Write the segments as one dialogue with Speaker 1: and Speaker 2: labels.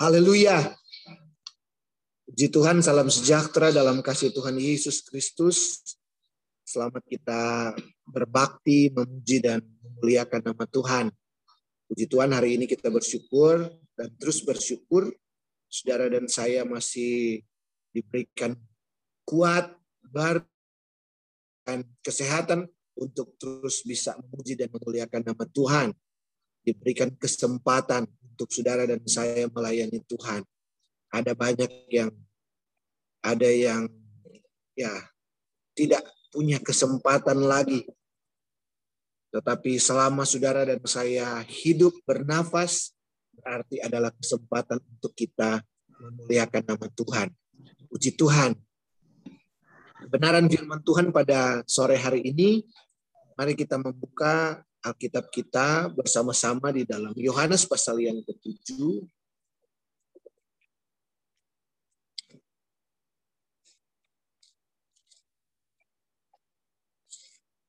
Speaker 1: Haleluya. Puji Tuhan, salam sejahtera dalam kasih Tuhan Yesus Kristus. Selamat kita berbakti, memuji dan memuliakan nama Tuhan. Puji Tuhan, hari ini kita bersyukur dan terus bersyukur. Saudara dan saya masih diberikan kuat, bar, dan kesehatan untuk terus bisa memuji dan memuliakan nama Tuhan. Diberikan kesempatan untuk saudara dan saya melayani Tuhan. Ada banyak yang ada yang ya tidak punya kesempatan lagi. Tetapi selama saudara dan saya hidup bernafas berarti adalah kesempatan untuk kita memuliakan nama Tuhan. Puji Tuhan. Kebenaran firman Tuhan pada sore hari ini mari kita membuka Alkitab kita bersama-sama di dalam Yohanes pasal yang ketujuh.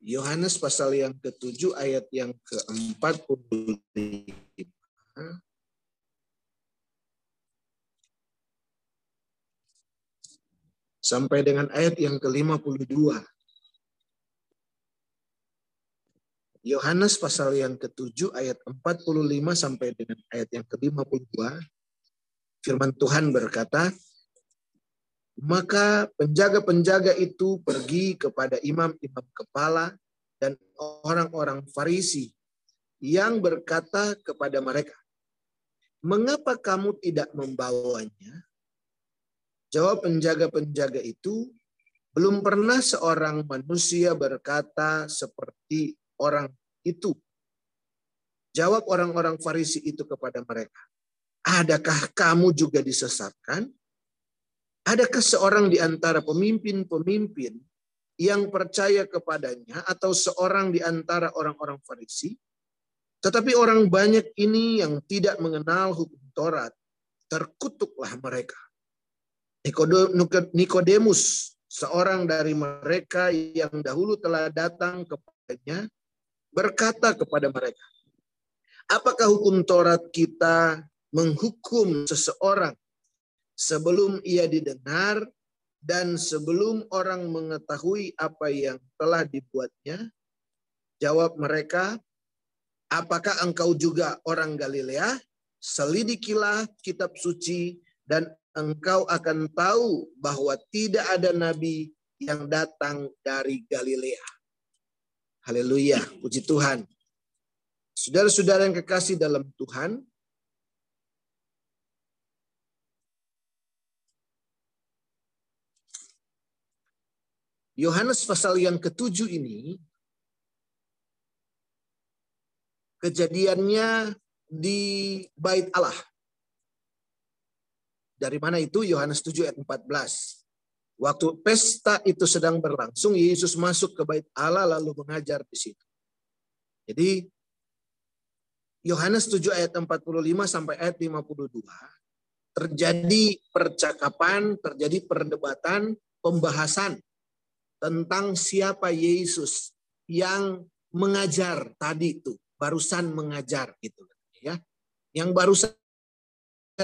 Speaker 1: Yohanes pasal yang ketujuh ayat yang keempat puluh sampai dengan ayat yang ke-52. Yohanes pasal yang ke-7 ayat 45 sampai dengan ayat yang ke-52 firman Tuhan berkata maka penjaga-penjaga itu pergi kepada imam-imam kepala dan orang-orang Farisi yang berkata kepada mereka mengapa kamu tidak membawanya jawab penjaga-penjaga itu belum pernah seorang manusia berkata seperti orang itu. Jawab orang-orang Farisi itu kepada mereka, "Adakah kamu juga disesatkan? Adakah seorang di antara pemimpin-pemimpin yang percaya kepadanya atau seorang di antara orang-orang Farisi? Tetapi orang banyak ini yang tidak mengenal hukum Taurat, terkutuklah mereka. Nikodemus, seorang dari mereka yang dahulu telah datang kepadanya, berkata kepada mereka, apakah hukum Taurat kita menghukum seseorang sebelum ia didengar dan sebelum orang mengetahui apa yang telah dibuatnya? Jawab mereka, apakah engkau juga orang Galilea? Selidikilah kitab suci dan engkau akan tahu bahwa tidak ada nabi yang datang dari Galilea. Haleluya, puji Tuhan. Saudara-saudara yang kekasih dalam Tuhan, Yohanes pasal yang ketujuh ini kejadiannya di bait Allah. Dari mana itu? Yohanes 7 ayat 14. Waktu pesta itu sedang berlangsung, Yesus masuk ke bait Allah lalu mengajar di situ. Jadi Yohanes 7 ayat 45 sampai ayat 52 terjadi percakapan, terjadi perdebatan, pembahasan tentang siapa Yesus yang mengajar tadi itu, barusan mengajar gitu ya. Yang barusan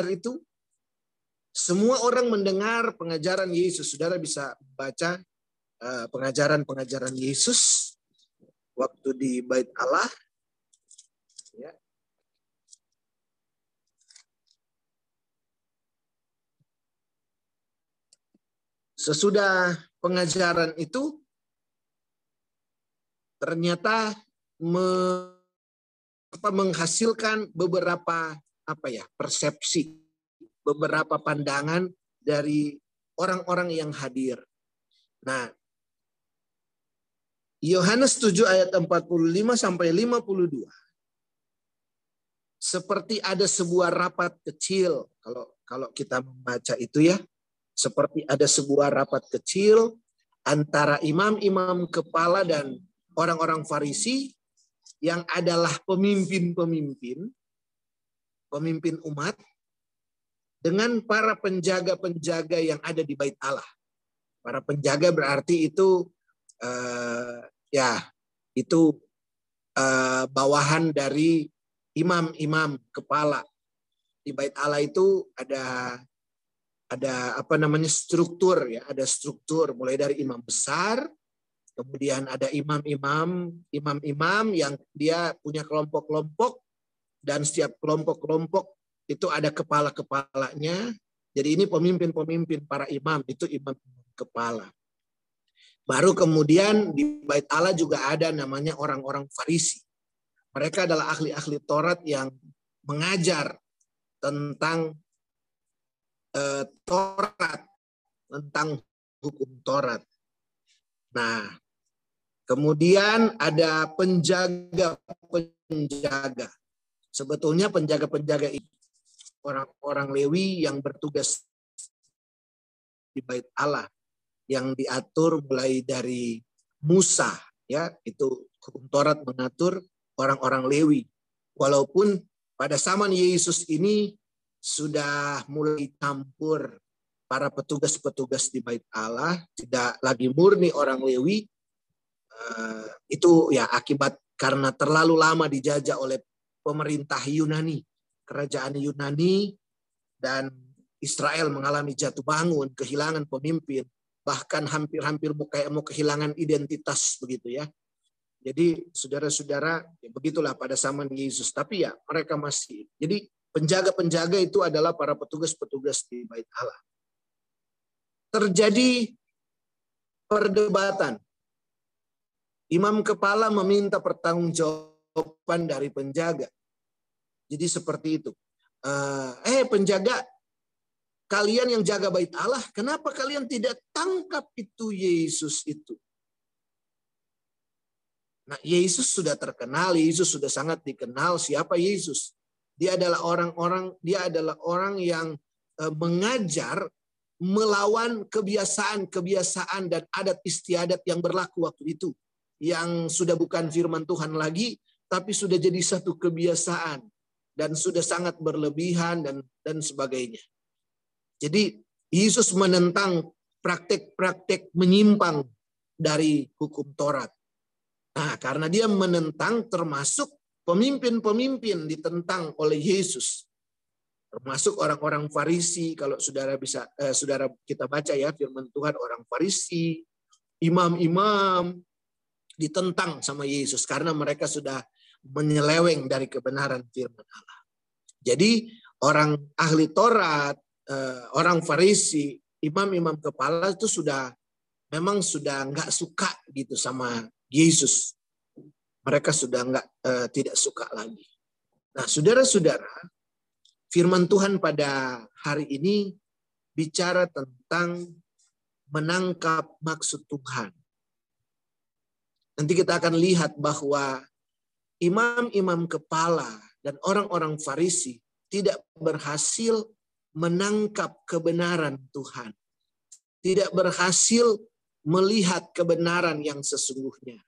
Speaker 1: itu semua orang mendengar pengajaran Yesus. Saudara bisa baca eh, pengajaran-pengajaran Yesus waktu di Bait Allah. Ya. Sesudah pengajaran itu, ternyata menghasilkan beberapa apa ya persepsi beberapa pandangan dari orang-orang yang hadir. Nah, Yohanes 7 ayat 45 sampai 52 seperti ada sebuah rapat kecil kalau kalau kita membaca itu ya. Seperti ada sebuah rapat kecil antara imam-imam kepala dan orang-orang Farisi yang adalah pemimpin-pemimpin pemimpin umat dengan para penjaga-penjaga yang ada di bait Allah. Para penjaga berarti itu uh, ya itu uh, bawahan dari imam-imam kepala di bait Allah itu ada ada apa namanya struktur ya, ada struktur mulai dari imam besar, kemudian ada imam-imam, imam-imam yang dia punya kelompok-kelompok dan setiap kelompok-kelompok itu ada kepala-kepalanya. Jadi ini pemimpin-pemimpin para imam itu imam kepala. Baru kemudian di Bait Allah juga ada namanya orang-orang Farisi. Mereka adalah ahli-ahli Taurat yang mengajar tentang eh, Taurat, tentang hukum Taurat. Nah, kemudian ada penjaga-penjaga. Sebetulnya penjaga-penjaga itu orang-orang Lewi yang bertugas di Bait Allah yang diatur mulai dari Musa ya itu hukum Taurat mengatur orang-orang Lewi. Walaupun pada zaman Yesus ini sudah mulai campur para petugas-petugas di Bait Allah tidak lagi murni orang Lewi uh, itu ya akibat karena terlalu lama dijajah oleh pemerintah Yunani kerajaan Yunani dan Israel mengalami jatuh bangun kehilangan pemimpin bahkan hampir-hampir kayak mau kehilangan identitas begitu ya. Jadi saudara-saudara, ya begitulah pada zaman Yesus. Tapi ya mereka masih. Jadi penjaga-penjaga itu adalah para petugas-petugas di bait Allah. Terjadi perdebatan. Imam kepala meminta pertanggungjawaban dari penjaga. Jadi seperti itu. Eh, eh penjaga Kalian yang jaga bait Allah, kenapa kalian tidak tangkap itu Yesus itu? Nah, Yesus sudah terkenal, Yesus sudah sangat dikenal. Siapa Yesus? Dia adalah orang-orang, dia adalah orang yang eh, mengajar melawan kebiasaan-kebiasaan dan adat istiadat yang berlaku waktu itu. Yang sudah bukan firman Tuhan lagi, tapi sudah jadi satu kebiasaan dan sudah sangat berlebihan dan dan sebagainya. Jadi Yesus menentang praktek-praktek menyimpang dari hukum Taurat. Nah, karena dia menentang termasuk pemimpin-pemimpin ditentang oleh Yesus. Termasuk orang-orang Farisi, kalau saudara bisa eh, saudara kita baca ya firman Tuhan orang Farisi, imam-imam ditentang sama Yesus karena mereka sudah menyeleweng dari kebenaran firman Allah. Jadi orang ahli Taurat, uh, orang Farisi, imam-imam kepala itu sudah memang sudah nggak suka gitu sama Yesus. Mereka sudah nggak uh, tidak suka lagi. Nah, saudara-saudara, firman Tuhan pada hari ini bicara tentang menangkap maksud Tuhan. Nanti kita akan lihat bahwa imam-imam kepala dan orang-orang Farisi tidak berhasil menangkap kebenaran Tuhan. Tidak berhasil melihat kebenaran yang sesungguhnya.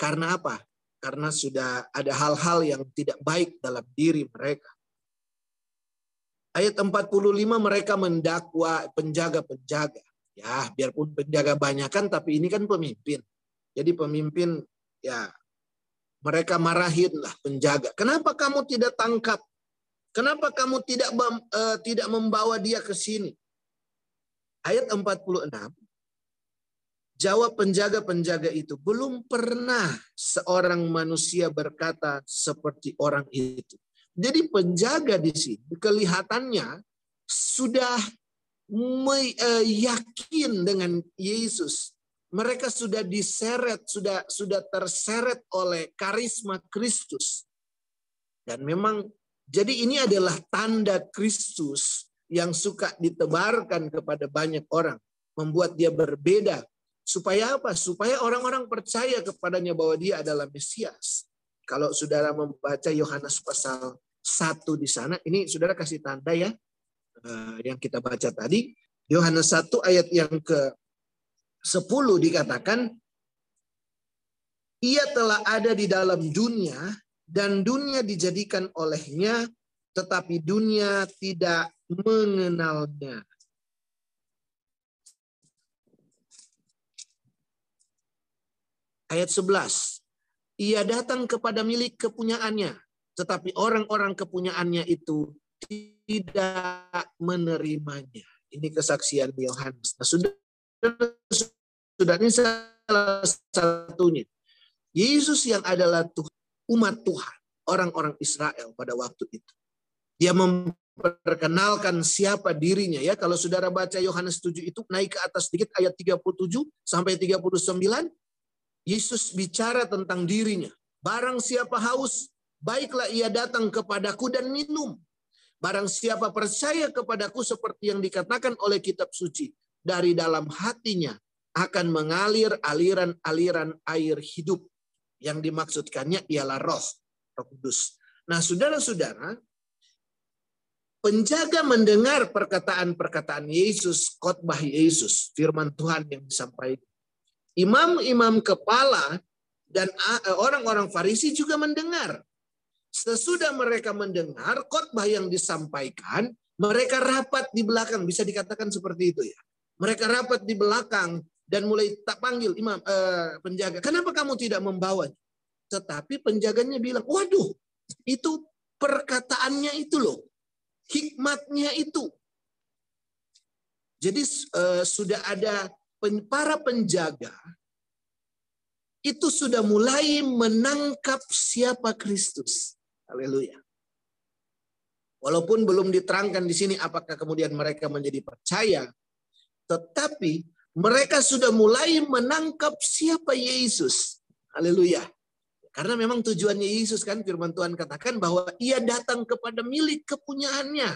Speaker 1: Karena apa? Karena sudah ada hal-hal yang tidak baik dalam diri mereka. Ayat 45 mereka mendakwa penjaga-penjaga. Ya, biarpun penjaga banyak kan, tapi ini kan pemimpin. Jadi pemimpin ya mereka marahin lah penjaga. Kenapa kamu tidak tangkap Kenapa kamu tidak uh, tidak membawa dia ke sini? Ayat 46. Jawab penjaga-penjaga itu, belum pernah seorang manusia berkata seperti orang itu. Jadi penjaga di sini kelihatannya sudah yakin dengan Yesus. Mereka sudah diseret, sudah sudah terseret oleh karisma Kristus. Dan memang jadi ini adalah tanda Kristus yang suka ditebarkan kepada banyak orang. Membuat dia berbeda. Supaya apa? Supaya orang-orang percaya kepadanya bahwa dia adalah Mesias. Kalau saudara membaca Yohanes pasal 1 di sana, ini saudara kasih tanda ya. Eh, yang kita baca tadi. Yohanes 1 ayat yang ke 10 dikatakan, ia telah ada di dalam dunia dan dunia dijadikan olehnya, tetapi dunia tidak mengenalnya. Ayat 11. Ia datang kepada milik kepunyaannya, tetapi orang-orang kepunyaannya itu tidak menerimanya. Ini kesaksian Yohanes. Nah, sudah sudah ini salah satunya. Yesus yang adalah Tuhan, umat Tuhan, orang-orang Israel pada waktu itu. Dia memperkenalkan siapa dirinya ya. Kalau saudara baca Yohanes 7 itu naik ke atas sedikit ayat 37 sampai 39, Yesus bicara tentang dirinya. Barang siapa haus, baiklah ia datang kepadaku dan minum. Barang siapa percaya kepadaku seperti yang dikatakan oleh kitab suci, dari dalam hatinya akan mengalir aliran-aliran air hidup. Yang dimaksudkannya ialah roh, roh kudus. Nah saudara-saudara, penjaga mendengar perkataan-perkataan Yesus, khotbah Yesus, firman Tuhan yang disampaikan. Imam-imam kepala dan orang-orang Farisi juga mendengar. Sesudah mereka mendengar khotbah yang disampaikan, mereka rapat di belakang, bisa dikatakan seperti itu ya. Mereka rapat di belakang dan mulai tak panggil imam eh, penjaga. Kenapa kamu tidak membawanya? Tetapi penjaganya bilang, waduh, itu perkataannya itu loh, hikmatnya itu. Jadi eh, sudah ada pen, para penjaga itu sudah mulai menangkap siapa Kristus. Haleluya. Walaupun belum diterangkan di sini apakah kemudian mereka menjadi percaya, tetapi mereka sudah mulai menangkap siapa Yesus. Haleluya. Karena memang tujuannya Yesus kan firman Tuhan katakan bahwa ia datang kepada milik kepunyaannya.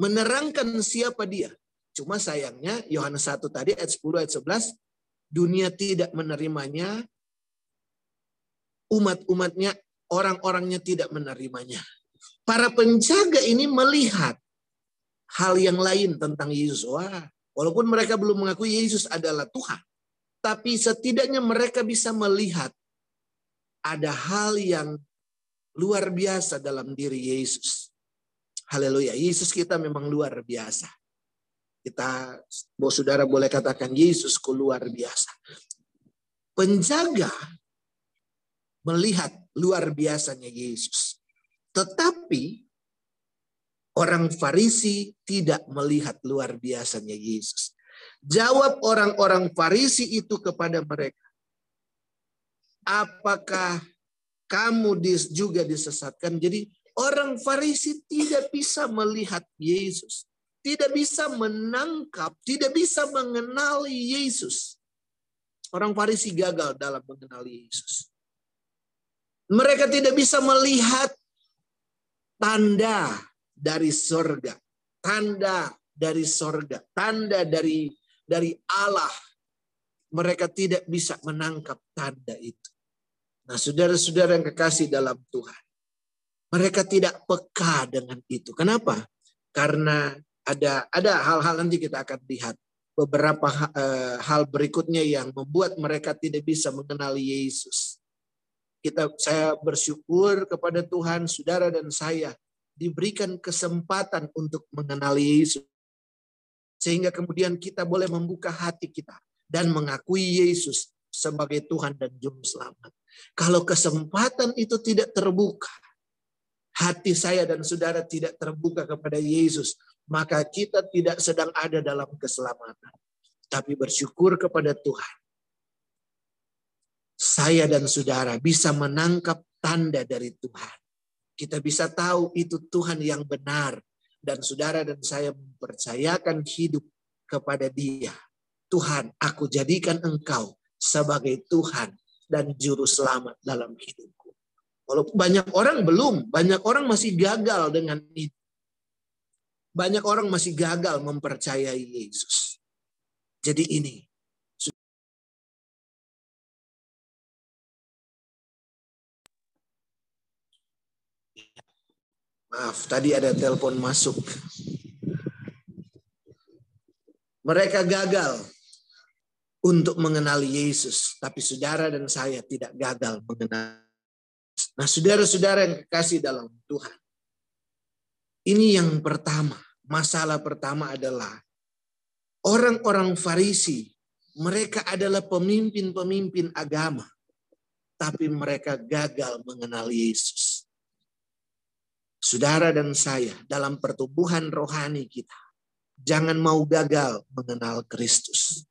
Speaker 1: Menerangkan siapa dia. Cuma sayangnya Yohanes 1 tadi ayat 10 ayat 11 dunia tidak menerimanya umat-umatnya orang-orangnya tidak menerimanya. Para penjaga ini melihat hal yang lain tentang Yesus. Wah, Walaupun mereka belum mengakui Yesus adalah Tuhan. Tapi setidaknya mereka bisa melihat ada hal yang luar biasa dalam diri Yesus. Haleluya. Yesus kita memang luar biasa. Kita, bos saudara boleh katakan Yesusku luar biasa. Penjaga melihat luar biasanya Yesus. Tetapi Orang Farisi tidak melihat luar biasanya Yesus. Jawab orang-orang Farisi itu kepada mereka. Apakah kamu juga disesatkan? Jadi orang Farisi tidak bisa melihat Yesus. Tidak bisa menangkap, tidak bisa mengenali Yesus. Orang Farisi gagal dalam mengenali Yesus. Mereka tidak bisa melihat tanda dari sorga. Tanda dari sorga. Tanda dari dari Allah. Mereka tidak bisa menangkap tanda itu. Nah saudara-saudara yang kekasih dalam Tuhan. Mereka tidak peka dengan itu. Kenapa? Karena ada ada hal-hal nanti kita akan lihat beberapa uh, hal berikutnya yang membuat mereka tidak bisa mengenali Yesus. Kita saya bersyukur kepada Tuhan, saudara dan saya diberikan kesempatan untuk mengenali Yesus. Sehingga kemudian kita boleh membuka hati kita dan mengakui Yesus sebagai Tuhan dan Juru Selamat. Kalau kesempatan itu tidak terbuka, hati saya dan saudara tidak terbuka kepada Yesus, maka kita tidak sedang ada dalam keselamatan. Tapi bersyukur kepada Tuhan. Saya dan saudara bisa menangkap tanda dari Tuhan kita bisa tahu itu Tuhan yang benar. Dan saudara dan saya mempercayakan hidup kepada dia. Tuhan, aku jadikan engkau sebagai Tuhan dan Juru Selamat dalam hidupku. Walaupun banyak orang belum, banyak orang masih gagal dengan itu. Banyak orang masih gagal mempercayai Yesus. Jadi ini, Maaf, tadi ada telepon masuk. Mereka gagal untuk mengenali Yesus, tapi saudara dan saya tidak gagal mengenal. Nah, saudara-saudara yang kasih dalam Tuhan. Ini yang pertama. Masalah pertama adalah orang-orang Farisi. Mereka adalah pemimpin-pemimpin agama, tapi mereka gagal mengenal Yesus. Saudara dan saya dalam pertumbuhan rohani kita. Jangan mau gagal mengenal Kristus.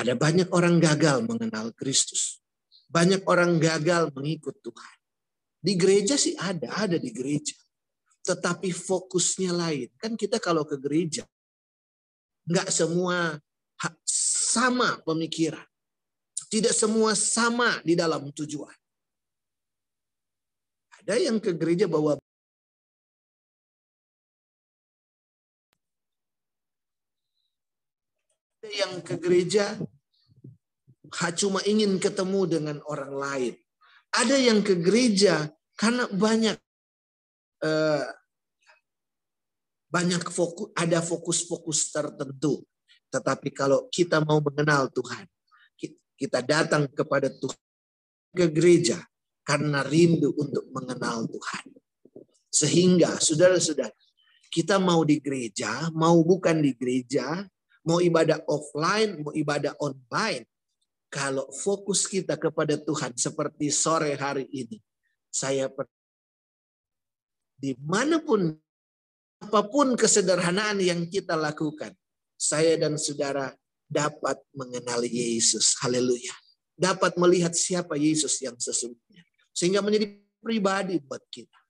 Speaker 1: Ada banyak orang gagal mengenal Kristus. Banyak orang gagal mengikut Tuhan. Di gereja sih ada, ada di gereja. Tetapi fokusnya lain. Kan kita kalau ke gereja, nggak semua sama pemikiran. Tidak semua sama di dalam tujuan. Ada yang ke gereja bawa ada yang ke gereja cuma ingin ketemu dengan orang lain. Ada yang ke gereja karena banyak uh, banyak fokus ada fokus-fokus tertentu. Tetapi kalau kita mau mengenal Tuhan, kita datang kepada Tuhan ke gereja karena rindu untuk mengenal Tuhan. Sehingga saudara-saudara, kita mau di gereja, mau bukan di gereja, mau ibadah offline, mau ibadah online. Kalau fokus kita kepada Tuhan seperti sore hari ini, saya di mana pun apa pun kesederhanaan yang kita lakukan, saya dan saudara dapat mengenali Yesus. Haleluya. Dapat melihat siapa Yesus yang sesungguhnya. Sehingga menjadi pribadi buat kita.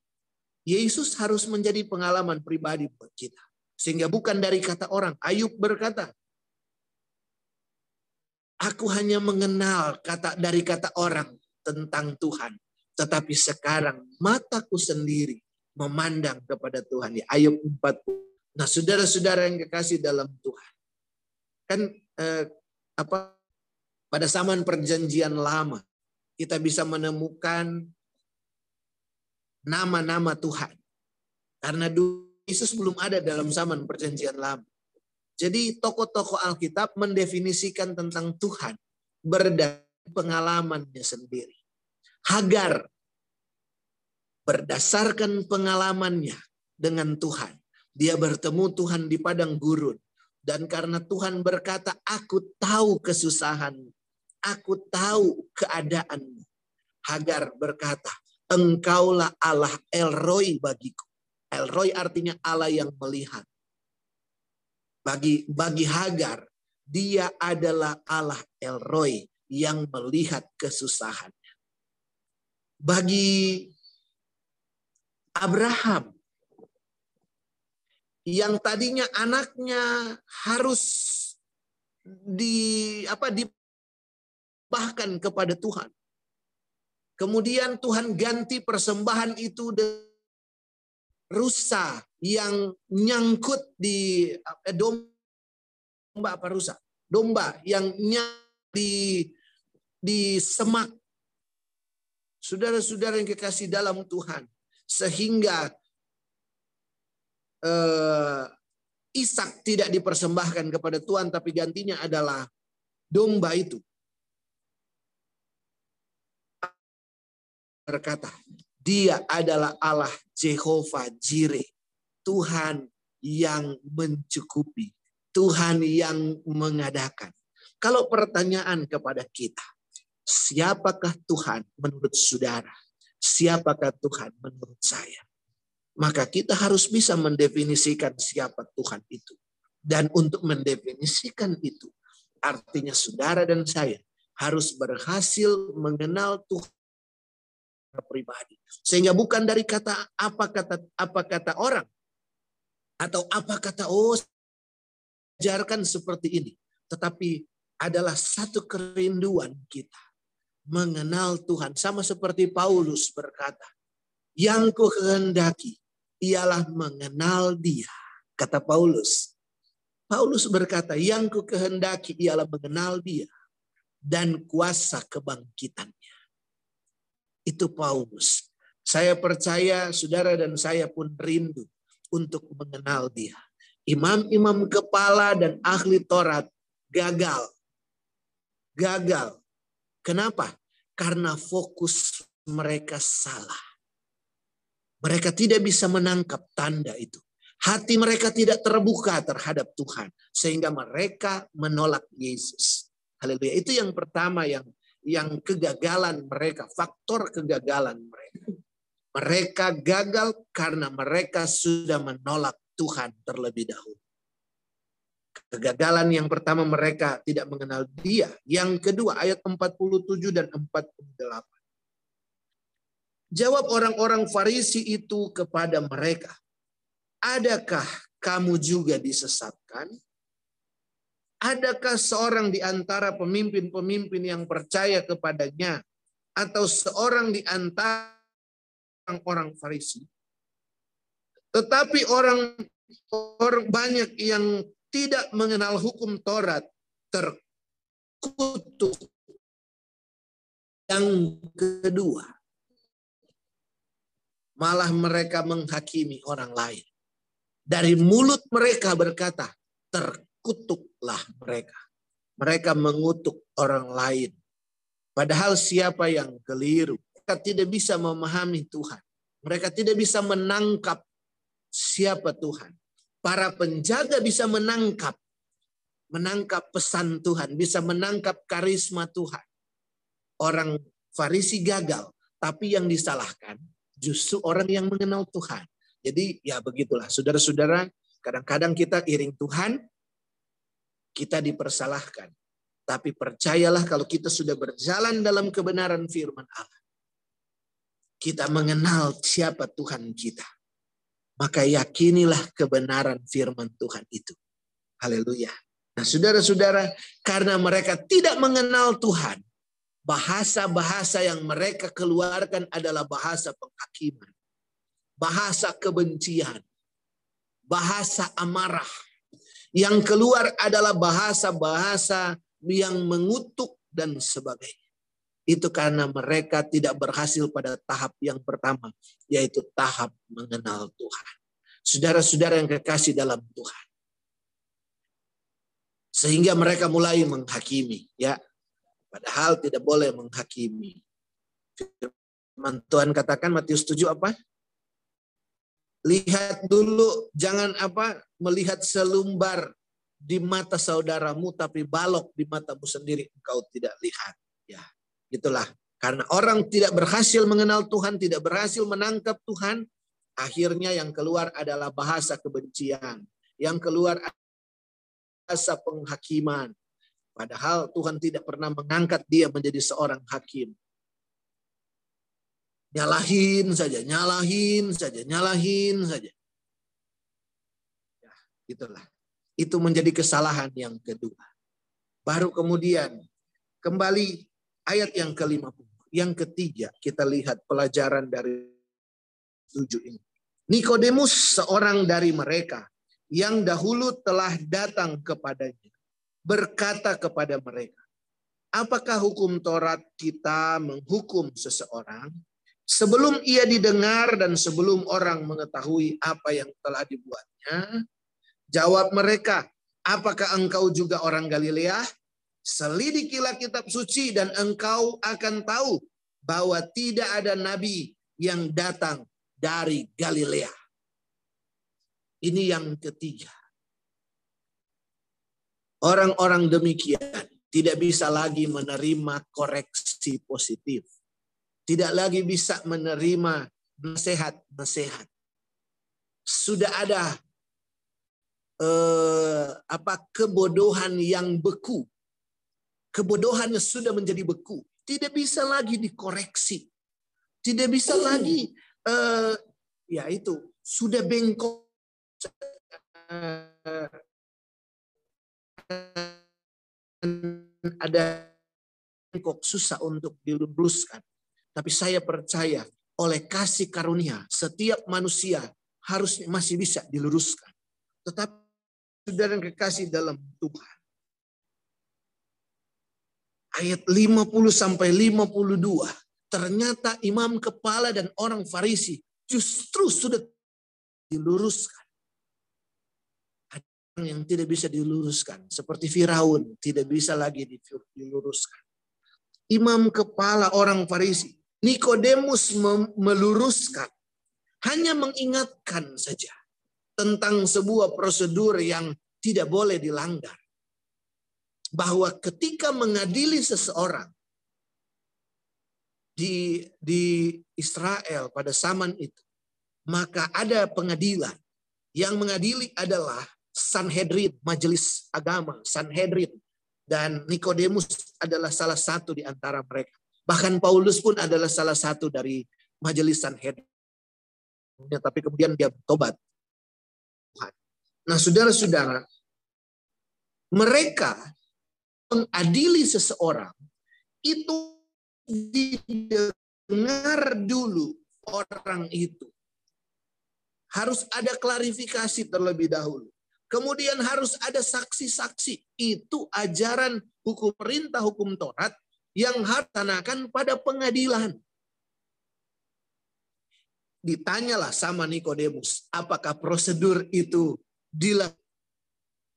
Speaker 1: Yesus harus menjadi pengalaman pribadi buat kita. Sehingga bukan dari kata orang. Ayub berkata, Aku hanya mengenal kata dari kata orang tentang Tuhan. Tetapi sekarang mataku sendiri memandang kepada Tuhan. Ya, Ayub 40. Nah saudara-saudara yang kekasih dalam Tuhan kan eh, apa pada zaman perjanjian lama kita bisa menemukan nama-nama Tuhan. Karena Yesus belum ada dalam zaman perjanjian lama. Jadi tokoh-tokoh Alkitab mendefinisikan tentang Tuhan berdasarkan pengalamannya sendiri. Hagar berdasarkan pengalamannya dengan Tuhan. Dia bertemu Tuhan di padang gurun. Dan karena Tuhan berkata, aku tahu kesusahan, aku tahu keadaanmu. Hagar berkata, engkaulah Allah Elroy bagiku. Elroy artinya Allah yang melihat. Bagi bagi Hagar, dia adalah Allah Elroy yang melihat kesusahannya. Bagi Abraham, yang tadinya anaknya harus di apa di bahkan kepada Tuhan. Kemudian Tuhan ganti persembahan itu rusa yang nyangkut di eh, domba apa rusa? Domba yang nyangkut di di semak. Saudara-saudara yang kekasih dalam Tuhan, sehingga uh, Ishak tidak dipersembahkan kepada Tuhan tapi gantinya adalah domba itu. Berkata, dia adalah Allah Jehovah Jireh, Tuhan yang mencukupi, Tuhan yang mengadakan. Kalau pertanyaan kepada kita, siapakah Tuhan menurut saudara? Siapakah Tuhan menurut saya? Maka kita harus bisa mendefinisikan siapa Tuhan itu. Dan untuk mendefinisikan itu, artinya saudara dan saya harus berhasil mengenal Tuhan pribadi. Sehingga bukan dari kata apa kata apa kata orang atau apa kata oh ajarkan seperti ini, tetapi adalah satu kerinduan kita mengenal Tuhan sama seperti Paulus berkata, yang ku kehendaki ialah mengenal dia. Kata Paulus. Paulus berkata, yang ku kehendaki ialah mengenal dia dan kuasa kebangkitannya. Itu Paulus. Saya percaya saudara dan saya pun rindu untuk mengenal dia. Imam-imam kepala dan ahli Taurat gagal. Gagal. Kenapa? Karena fokus mereka salah. Mereka tidak bisa menangkap tanda itu. Hati mereka tidak terbuka terhadap Tuhan. Sehingga mereka menolak Yesus. Haleluya. Itu yang pertama yang yang kegagalan mereka. Faktor kegagalan mereka. Mereka gagal karena mereka sudah menolak Tuhan terlebih dahulu. Kegagalan yang pertama mereka tidak mengenal dia. Yang kedua ayat 47 dan 48. Jawab orang-orang Farisi itu kepada mereka. Adakah kamu juga disesatkan? Adakah seorang di antara pemimpin-pemimpin yang percaya kepadanya atau seorang di antara orang-orang Farisi? Tetapi orang orang banyak yang tidak mengenal hukum Taurat terkutuk. Yang kedua, malah mereka menghakimi orang lain. Dari mulut mereka berkata, terkutuklah mereka. Mereka mengutuk orang lain. Padahal siapa yang keliru, mereka tidak bisa memahami Tuhan. Mereka tidak bisa menangkap siapa Tuhan. Para penjaga bisa menangkap menangkap pesan Tuhan, bisa menangkap karisma Tuhan. Orang Farisi gagal, tapi yang disalahkan justru orang yang mengenal Tuhan. Jadi ya begitulah, saudara-saudara, kadang-kadang kita iring Tuhan, kita dipersalahkan. Tapi percayalah kalau kita sudah berjalan dalam kebenaran firman Allah. Kita mengenal siapa Tuhan kita maka yakinilah kebenaran firman Tuhan itu. Haleluya. Nah, saudara-saudara, karena mereka tidak mengenal Tuhan, bahasa-bahasa yang mereka keluarkan adalah bahasa penghakiman, bahasa kebencian, bahasa amarah. Yang keluar adalah bahasa-bahasa yang mengutuk dan sebagainya. Itu karena mereka tidak berhasil pada tahap yang pertama, yaitu tahap mengenal Tuhan. Saudara-saudara yang kekasih dalam Tuhan. Sehingga mereka mulai menghakimi, ya. Padahal tidak boleh menghakimi. Firman Tuhan katakan Matius 7 apa? Lihat dulu, jangan apa melihat selumbar di mata saudaramu, tapi balok di matamu sendiri engkau tidak lihat. Ya, Itulah karena orang tidak berhasil mengenal Tuhan, tidak berhasil menangkap Tuhan, akhirnya yang keluar adalah bahasa kebencian. Yang keluar bahasa penghakiman. Padahal Tuhan tidak pernah mengangkat dia menjadi seorang hakim. Nyalahin saja, nyalahin saja, nyalahin saja. Ya, itulah. Itu menjadi kesalahan yang kedua. Baru kemudian kembali Ayat yang kelima, yang ketiga kita lihat pelajaran dari tujuh ini. Nikodemus seorang dari mereka yang dahulu telah datang kepadanya berkata kepada mereka, apakah hukum Taurat kita menghukum seseorang sebelum ia didengar dan sebelum orang mengetahui apa yang telah dibuatnya? Jawab mereka, apakah engkau juga orang Galilea? Selidikilah kitab suci dan engkau akan tahu bahwa tidak ada nabi yang datang dari Galilea. Ini yang ketiga. Orang-orang demikian tidak bisa lagi menerima koreksi positif. Tidak lagi bisa menerima nasihat-nasihat. Sudah ada eh, apa kebodohan yang beku Kebodohannya sudah menjadi beku. Tidak bisa lagi dikoreksi. Tidak bisa lagi, uh, ya itu, sudah bengkok. Ada bengkok susah untuk diluruskan. Tapi saya percaya oleh kasih karunia setiap manusia harus masih bisa diluruskan. Tetapi saudara yang kekasih dalam Tuhan ayat 50 sampai 52 ternyata imam kepala dan orang Farisi justru sudah diluruskan. Ada yang tidak bisa diluruskan seperti Firaun tidak bisa lagi diluruskan. Imam kepala orang Farisi Nikodemus meluruskan hanya mengingatkan saja tentang sebuah prosedur yang tidak boleh dilanggar bahwa ketika mengadili seseorang di di Israel pada zaman itu, maka ada pengadilan. Yang mengadili adalah Sanhedrin, majelis agama, Sanhedrin. Dan Nikodemus adalah salah satu di antara mereka. Bahkan Paulus pun adalah salah satu dari majelis Sanhedrin. Tapi kemudian dia bertobat. Nah saudara-saudara, mereka mengadili seseorang itu didengar dulu orang itu. Harus ada klarifikasi terlebih dahulu. Kemudian harus ada saksi-saksi. Itu ajaran hukum perintah hukum Taurat yang harus pada pengadilan. Ditanyalah sama Nikodemus, apakah prosedur itu dilakukan?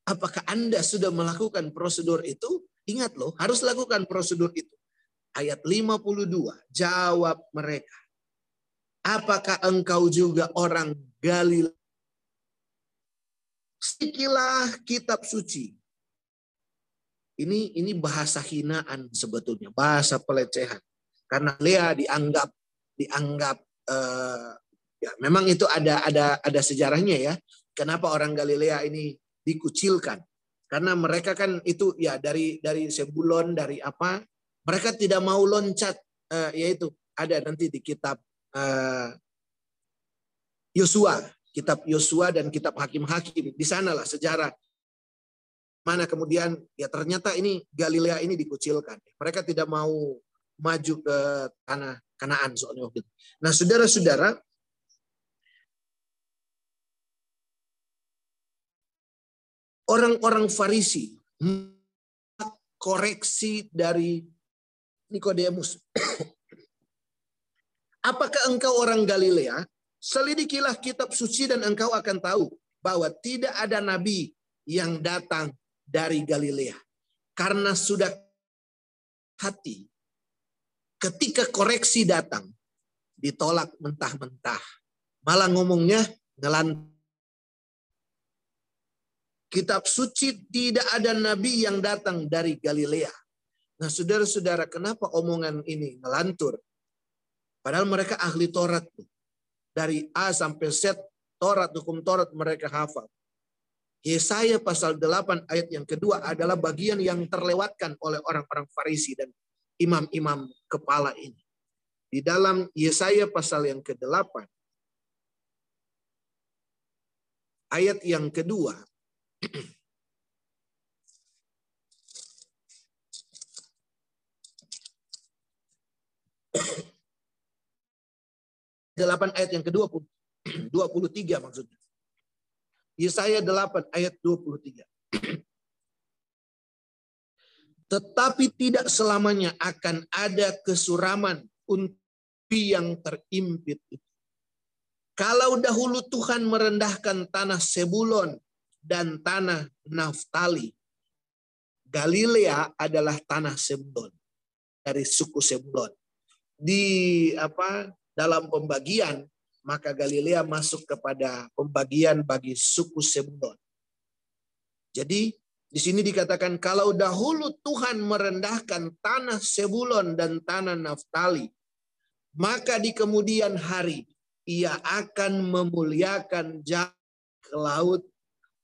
Speaker 1: Apakah Anda sudah melakukan prosedur itu? Ingat loh, harus lakukan prosedur itu. Ayat 52, jawab mereka. Apakah engkau juga orang Galilea? Sikilah kitab suci. Ini ini bahasa hinaan sebetulnya, bahasa pelecehan. Karena Lea dianggap dianggap uh, ya memang itu ada ada ada sejarahnya ya. Kenapa orang Galilea ini dikucilkan? Karena mereka kan itu ya dari dari Sebulon dari apa? Mereka tidak mau loncat uh, yaitu ada nanti di kitab uh, Yosua, kitab Yosua dan kitab Hakim-Hakim. Di sanalah sejarah mana kemudian ya ternyata ini Galilea ini dikucilkan. Mereka tidak mau maju ke tanah Kanaan soalnya waktu itu. Nah, saudara-saudara, orang-orang Farisi koreksi dari Nikodemus. Apakah engkau orang Galilea? Selidikilah kitab suci dan engkau akan tahu bahwa tidak ada nabi yang datang dari Galilea. Karena sudah hati ketika koreksi datang ditolak mentah-mentah. Malah ngomongnya ngelan Kitab suci tidak ada nabi yang datang dari Galilea. Nah, saudara-saudara, kenapa omongan ini melantur? Padahal mereka ahli Taurat. Dari A sampai Z, Taurat, hukum Taurat mereka hafal. Yesaya pasal 8 ayat yang kedua adalah bagian yang terlewatkan oleh orang-orang Farisi dan imam-imam kepala ini. Di dalam Yesaya pasal yang ke-8 ayat yang kedua delapan ayat yang kedua pun dua puluh tiga maksudnya. Yesaya delapan ayat dua puluh tiga. Tetapi tidak selamanya akan ada kesuraman untuk yang terimpit itu. Kalau dahulu Tuhan merendahkan tanah Sebulon dan tanah Naftali. Galilea adalah tanah Sebulon dari suku Sebulon. Di apa dalam pembagian maka Galilea masuk kepada pembagian bagi suku Sebulon. Jadi di sini dikatakan kalau dahulu Tuhan merendahkan tanah Sebulon dan tanah Naftali, maka di kemudian hari ia akan memuliakan jalan ke laut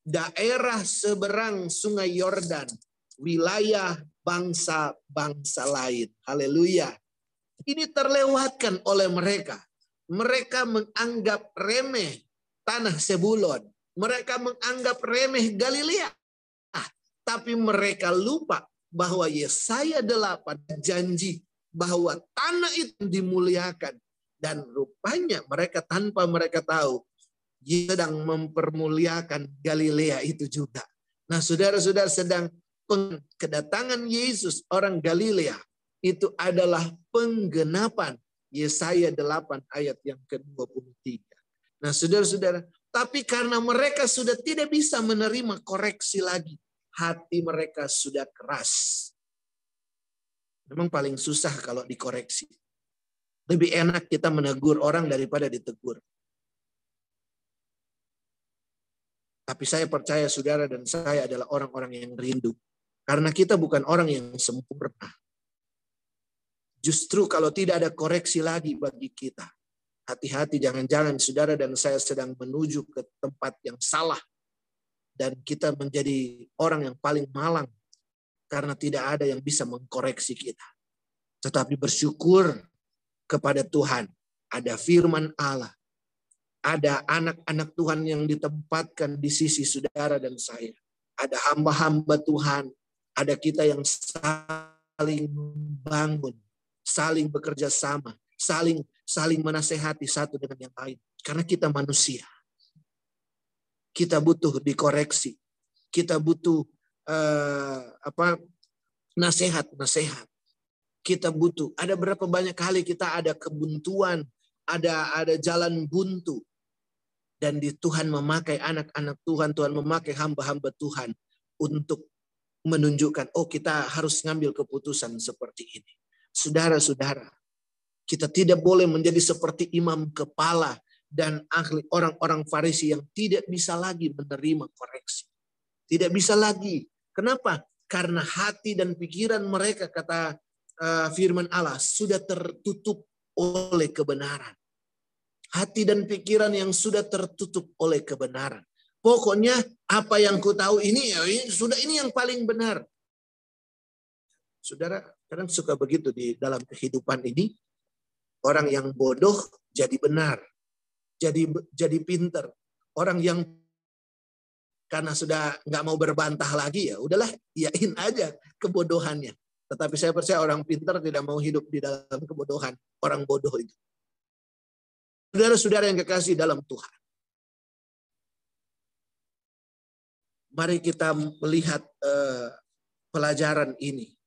Speaker 1: daerah seberang sungai Yordan, wilayah bangsa-bangsa lain. Haleluya. Ini terlewatkan oleh mereka. Mereka menganggap remeh tanah Sebulon. Mereka menganggap remeh Galilea. Ah, tapi mereka lupa bahwa Yesaya 8 janji bahwa tanah itu dimuliakan. Dan rupanya mereka tanpa mereka tahu sedang mempermuliakan Galilea itu juga. Nah, saudara-saudara sedang kedatangan Yesus orang Galilea itu adalah penggenapan Yesaya 8 ayat yang ke-23. Nah, saudara-saudara, tapi karena mereka sudah tidak bisa menerima koreksi lagi, hati mereka sudah keras. Memang paling susah kalau dikoreksi. Lebih enak kita menegur orang daripada ditegur. Tapi saya percaya saudara dan saya adalah orang-orang yang rindu. Karena kita bukan orang yang sempurna. Justru kalau tidak ada koreksi lagi bagi kita, hati-hati jangan-jangan saudara dan saya sedang menuju ke tempat yang salah dan kita menjadi orang yang paling malang karena tidak ada yang bisa mengkoreksi kita. Tetapi bersyukur kepada Tuhan, ada firman Allah, ada anak-anak Tuhan yang ditempatkan di sisi saudara dan saya. Ada hamba-hamba Tuhan, ada kita yang saling membangun, saling bekerja sama, saling saling menasehati satu dengan yang lain. Karena kita manusia. Kita butuh dikoreksi. Kita butuh uh, apa nasihat, nasihat. Kita butuh. Ada berapa banyak kali kita ada kebuntuan, ada ada jalan buntu. Dan di Tuhan memakai anak-anak Tuhan, Tuhan memakai hamba-hamba Tuhan untuk menunjukkan, oh kita harus ngambil keputusan seperti ini. Saudara-saudara, kita tidak boleh menjadi seperti imam kepala dan ahli orang-orang Farisi yang tidak bisa lagi menerima koreksi. Tidak bisa lagi. Kenapa? Karena hati dan pikiran mereka kata uh, firman Allah sudah tertutup oleh kebenaran. Hati dan pikiran yang sudah tertutup oleh kebenaran. Pokoknya apa yang ku tahu ini ya ini, sudah ini yang paling benar. Saudara, kadang suka begitu di dalam kehidupan ini. Orang yang bodoh jadi benar. Jadi jadi pinter. Orang yang karena sudah nggak mau berbantah lagi ya udahlah yain aja kebodohannya. Tetapi saya percaya orang pinter tidak mau hidup di dalam kebodohan orang bodoh itu. Saudara-saudara yang kekasih dalam Tuhan. Mari kita melihat uh, pelajaran ini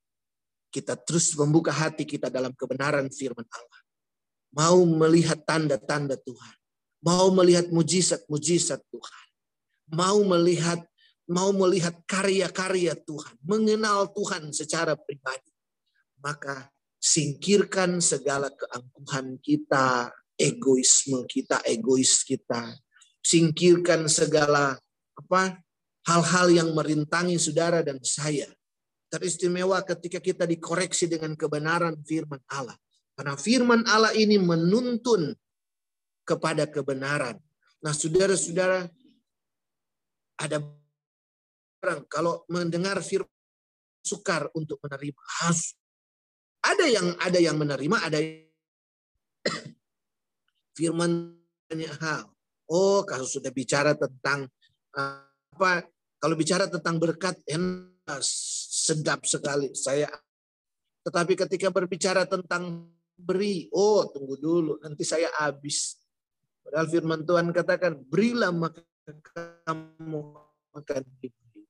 Speaker 1: kita terus membuka hati kita dalam kebenaran firman Allah. Mau melihat tanda-tanda Tuhan. Mau melihat mujizat-mujizat Tuhan. Mau melihat mau melihat karya-karya Tuhan, mengenal Tuhan secara pribadi. Maka singkirkan segala keangkuhan kita, egoisme kita, egois kita. Singkirkan segala apa hal-hal yang merintangi saudara dan saya teristimewa ketika kita dikoreksi dengan kebenaran firman Allah. Karena firman Allah ini menuntun kepada kebenaran. Nah, saudara-saudara, ada orang kalau mendengar firman sukar untuk menerima. Ada yang ada yang menerima, ada yang firman hal. Oh, kalau sudah bicara tentang apa? Kalau bicara tentang berkat, enak sedap sekali. Saya tetapi ketika berbicara tentang beri, oh tunggu dulu, nanti saya habis. Padahal firman Tuhan katakan, berilah maka kamu akan diberi.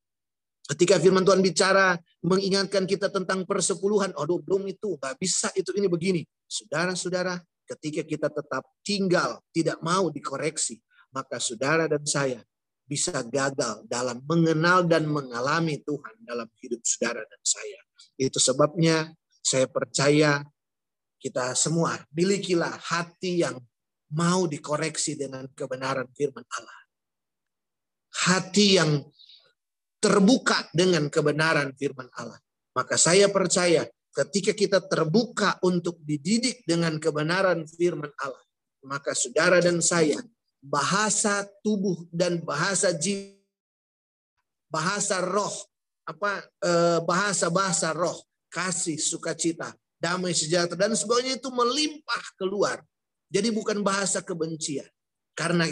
Speaker 1: Ketika firman Tuhan bicara, mengingatkan kita tentang persepuluhan, aduh belum itu, nggak bisa itu ini begini. Saudara-saudara, ketika kita tetap tinggal, tidak mau dikoreksi, maka saudara dan saya bisa gagal dalam mengenal dan mengalami Tuhan dalam hidup saudara dan saya. Itu sebabnya saya percaya kita semua milikilah hati yang mau dikoreksi dengan kebenaran firman Allah. Hati yang terbuka dengan kebenaran firman Allah. Maka saya percaya ketika kita terbuka untuk dididik dengan kebenaran firman Allah, maka saudara dan saya bahasa tubuh dan bahasa jiwa, bahasa roh, apa eh, bahasa bahasa roh, kasih, sukacita, damai sejahtera dan sebagainya itu melimpah keluar. Jadi bukan bahasa kebencian. Karena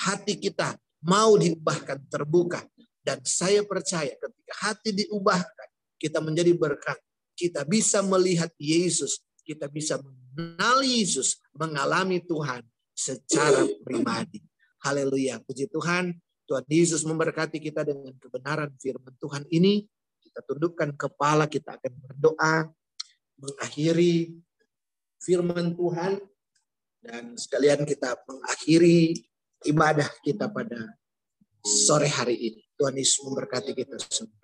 Speaker 1: hati kita mau diubahkan terbuka dan saya percaya ketika hati diubahkan kita menjadi berkat. Kita bisa melihat Yesus, kita bisa mengenali Yesus, mengalami Tuhan secara pribadi. Haleluya. Puji Tuhan. Tuhan Yesus memberkati kita dengan kebenaran firman Tuhan ini. Kita tundukkan kepala, kita akan berdoa. Mengakhiri firman Tuhan. Dan sekalian kita mengakhiri ibadah kita pada sore hari ini. Tuhan Yesus memberkati kita semua.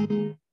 Speaker 1: Mm-hmm.